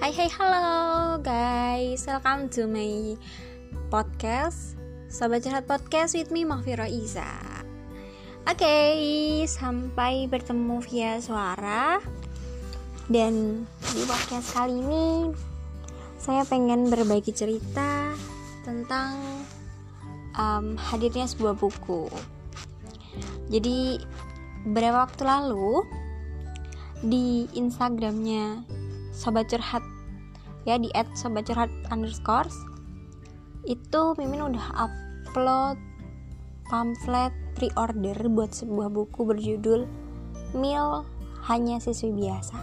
Hai hai halo guys. Welcome to my podcast Sobat Curhat Podcast with me Mahfiro Iza. Oke okay, sampai bertemu via suara. Dan di podcast kali ini Saya pengen berbagi cerita tentang um, hadirnya sebuah buku. Jadi beberapa waktu lalu di Instagramnya sobat curhat. Ya di at sobat curhat underscore itu Mimin udah upload pamflet pre-order buat sebuah buku berjudul Mil Hanya Siswi Biasa.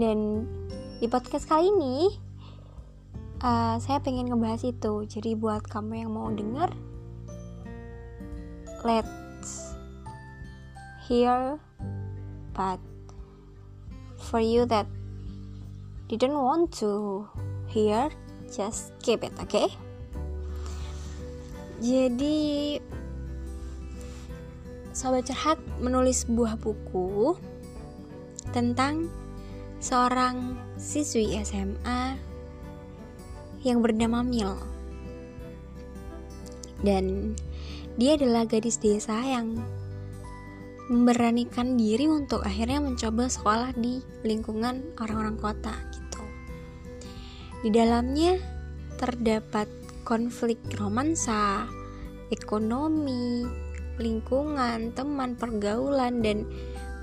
Dan di podcast kali ini uh, saya pengen ngebahas itu. Jadi buat kamu yang mau denger let's hear but for you that didn't want to hear just keep it oke okay? jadi sobat cerhat menulis sebuah buku tentang seorang siswi SMA yang bernama Mil dan dia adalah gadis desa yang memberanikan diri untuk akhirnya mencoba sekolah di lingkungan orang-orang kota gitu. Di dalamnya terdapat konflik romansa, ekonomi, lingkungan, teman, pergaulan dan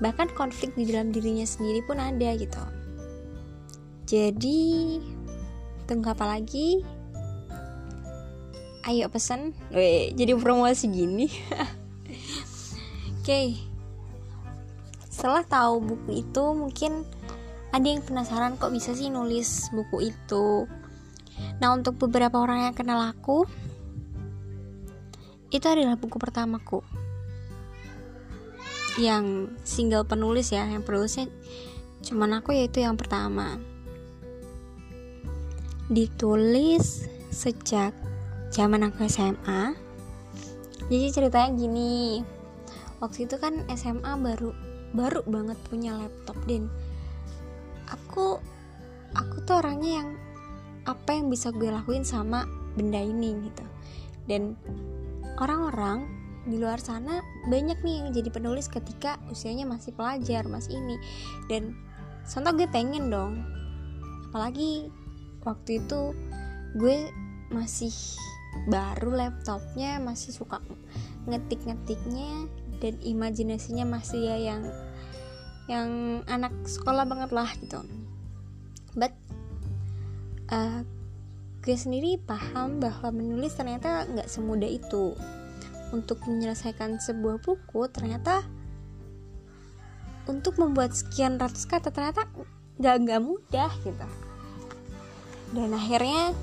bahkan konflik di dalam dirinya sendiri pun ada gitu. Jadi tunggu apa lagi? Ayo pesan, Weh, jadi promosi gini. Oke, okay setelah tahu buku itu mungkin ada yang penasaran kok bisa sih nulis buku itu. Nah untuk beberapa orang yang kenal aku itu adalah buku pertamaku. Yang single penulis ya yang penulisnya cuman aku yaitu yang pertama. Ditulis sejak zaman aku SMA jadi ceritanya gini waktu itu kan SMA baru baru banget punya laptop dan aku aku tuh orangnya yang apa yang bisa gue lakuin sama benda ini gitu. Dan orang-orang di luar sana banyak nih yang jadi penulis ketika usianya masih pelajar masih ini. Dan contoh gue pengen dong. Apalagi waktu itu gue masih baru laptopnya masih suka ngetik-ngetiknya dan imajinasinya masih ya yang yang anak sekolah banget lah gitu. But uh, gue sendiri paham bahwa menulis ternyata nggak semudah itu. Untuk menyelesaikan sebuah buku ternyata untuk membuat sekian ratus kata ternyata nggak nggak mudah gitu. Dan akhirnya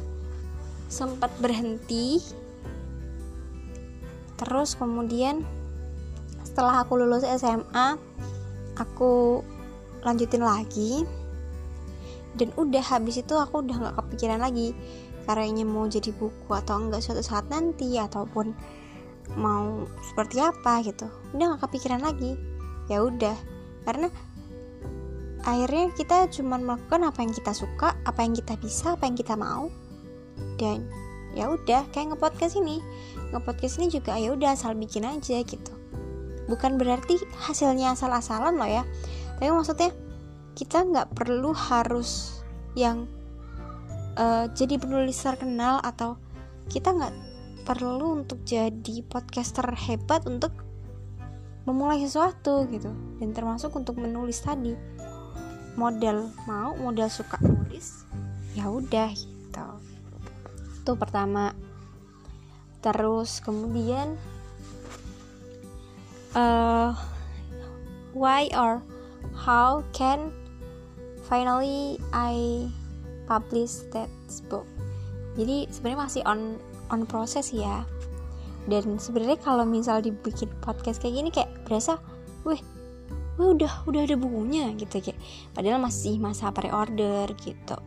sempat berhenti terus kemudian setelah aku lulus SMA aku lanjutin lagi. Dan udah habis itu aku udah nggak kepikiran lagi karyanya mau jadi buku atau enggak suatu saat nanti ataupun mau seperti apa gitu. Udah nggak kepikiran lagi. Ya udah karena akhirnya kita cuma melakukan apa yang kita suka apa yang kita bisa apa yang kita mau. Dan ya udah kayak ngepodcast ini ngepodcast ini juga ya udah asal bikin aja gitu. Bukan berarti hasilnya asal-asalan loh ya. Tapi maksudnya kita nggak perlu harus yang uh, jadi penulis terkenal atau kita nggak perlu untuk jadi podcaster hebat untuk memulai sesuatu gitu. Dan termasuk untuk menulis tadi model mau model suka nulis ya udah gitu. Itu pertama terus kemudian uh, why or how can finally I publish that book? Jadi sebenarnya masih on on proses ya. Dan sebenarnya kalau misal dibikin podcast kayak gini kayak berasa wih wih udah udah ada bukunya gitu kayak. Padahal masih masa pre-order gitu.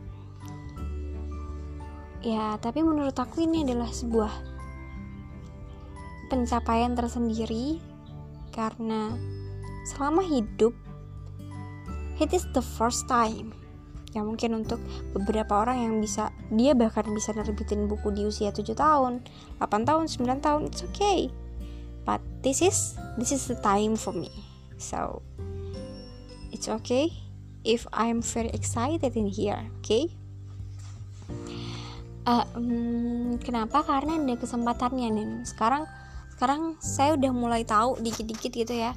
Ya tapi menurut aku ini adalah sebuah pencapaian tersendiri karena selama hidup it is the first time. Ya mungkin untuk beberapa orang yang bisa dia bahkan bisa nerbitin buku di usia 7 tahun 8 tahun 9 tahun it's okay. But this is this is the time for me. So it's okay if I'm very excited in here okay? Uh, um, kenapa? Karena ada kesempatannya nih sekarang sekarang saya udah mulai tahu dikit-dikit gitu ya.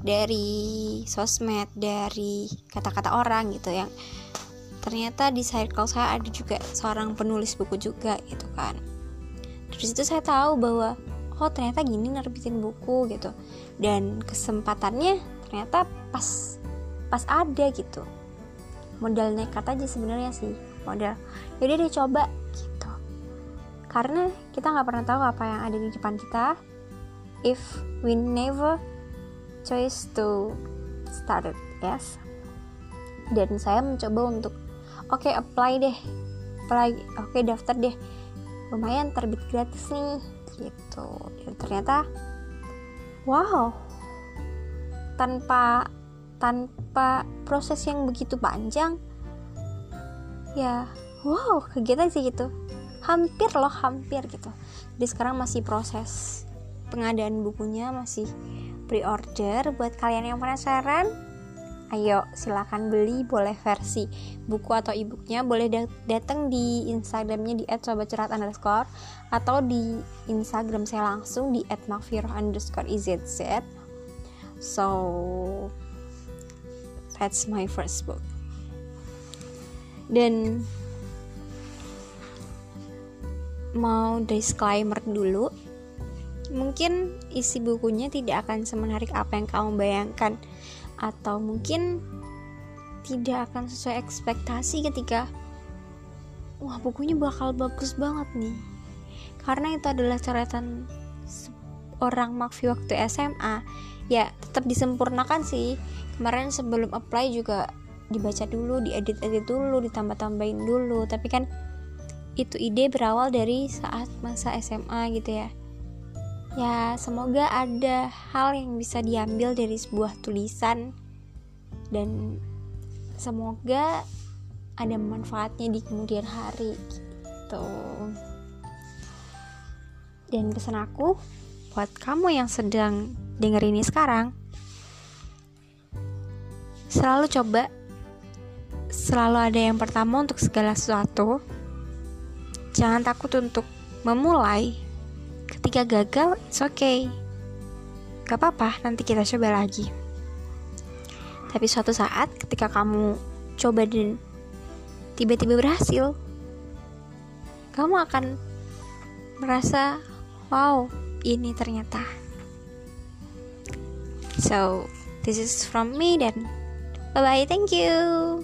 Dari sosmed dari kata-kata orang gitu yang ternyata di circle saya ada juga seorang penulis buku juga gitu kan. Dari situ saya tahu bahwa oh ternyata gini nerbitin buku gitu. Dan kesempatannya ternyata pas pas ada gitu. Modal nekat aja sebenarnya sih modal. Jadi dia coba karena kita nggak pernah tahu apa yang ada di depan kita if we never choose to start it yes. Dan saya mencoba untuk oke okay, apply deh. Apply oke okay, daftar deh. Lumayan terbit gratis nih gitu. Dan ternyata wow. Tanpa tanpa proses yang begitu panjang ya wow kegiatan sih gitu hampir loh hampir gitu. Jadi sekarang masih proses pengadaan bukunya masih pre-order. Buat kalian yang penasaran ayo silahkan beli. Boleh versi buku atau ebooknya. Boleh datang di instagramnya di @sobatcerat underscore atau di instagram saya langsung di @makfiroh underscore izz so that's my first book. Dan mau disclaimer dulu. Mungkin isi bukunya tidak akan semenarik apa yang kamu bayangkan. Atau mungkin tidak akan sesuai ekspektasi ketika wah bukunya bakal bagus banget nih. Karena itu adalah coretan orang Makfi waktu SMA ya tetap disempurnakan sih. Kemarin sebelum apply juga dibaca dulu diedit-edit dulu ditambah-tambahin dulu. Tapi kan itu ide berawal dari saat masa SMA gitu ya. Ya semoga ada hal yang bisa diambil dari sebuah tulisan. Dan semoga ada manfaatnya di kemudian hari gitu. Dan pesan aku buat kamu yang sedang denger ini sekarang selalu coba. Selalu ada yang pertama untuk segala sesuatu Jangan takut untuk memulai. Ketika gagal, it's okay. Gak apa-apa, nanti kita coba lagi. Tapi suatu saat ketika kamu coba dan tiba-tiba berhasil, kamu akan merasa, wow, ini ternyata. So, this is from me dan bye-bye, thank you.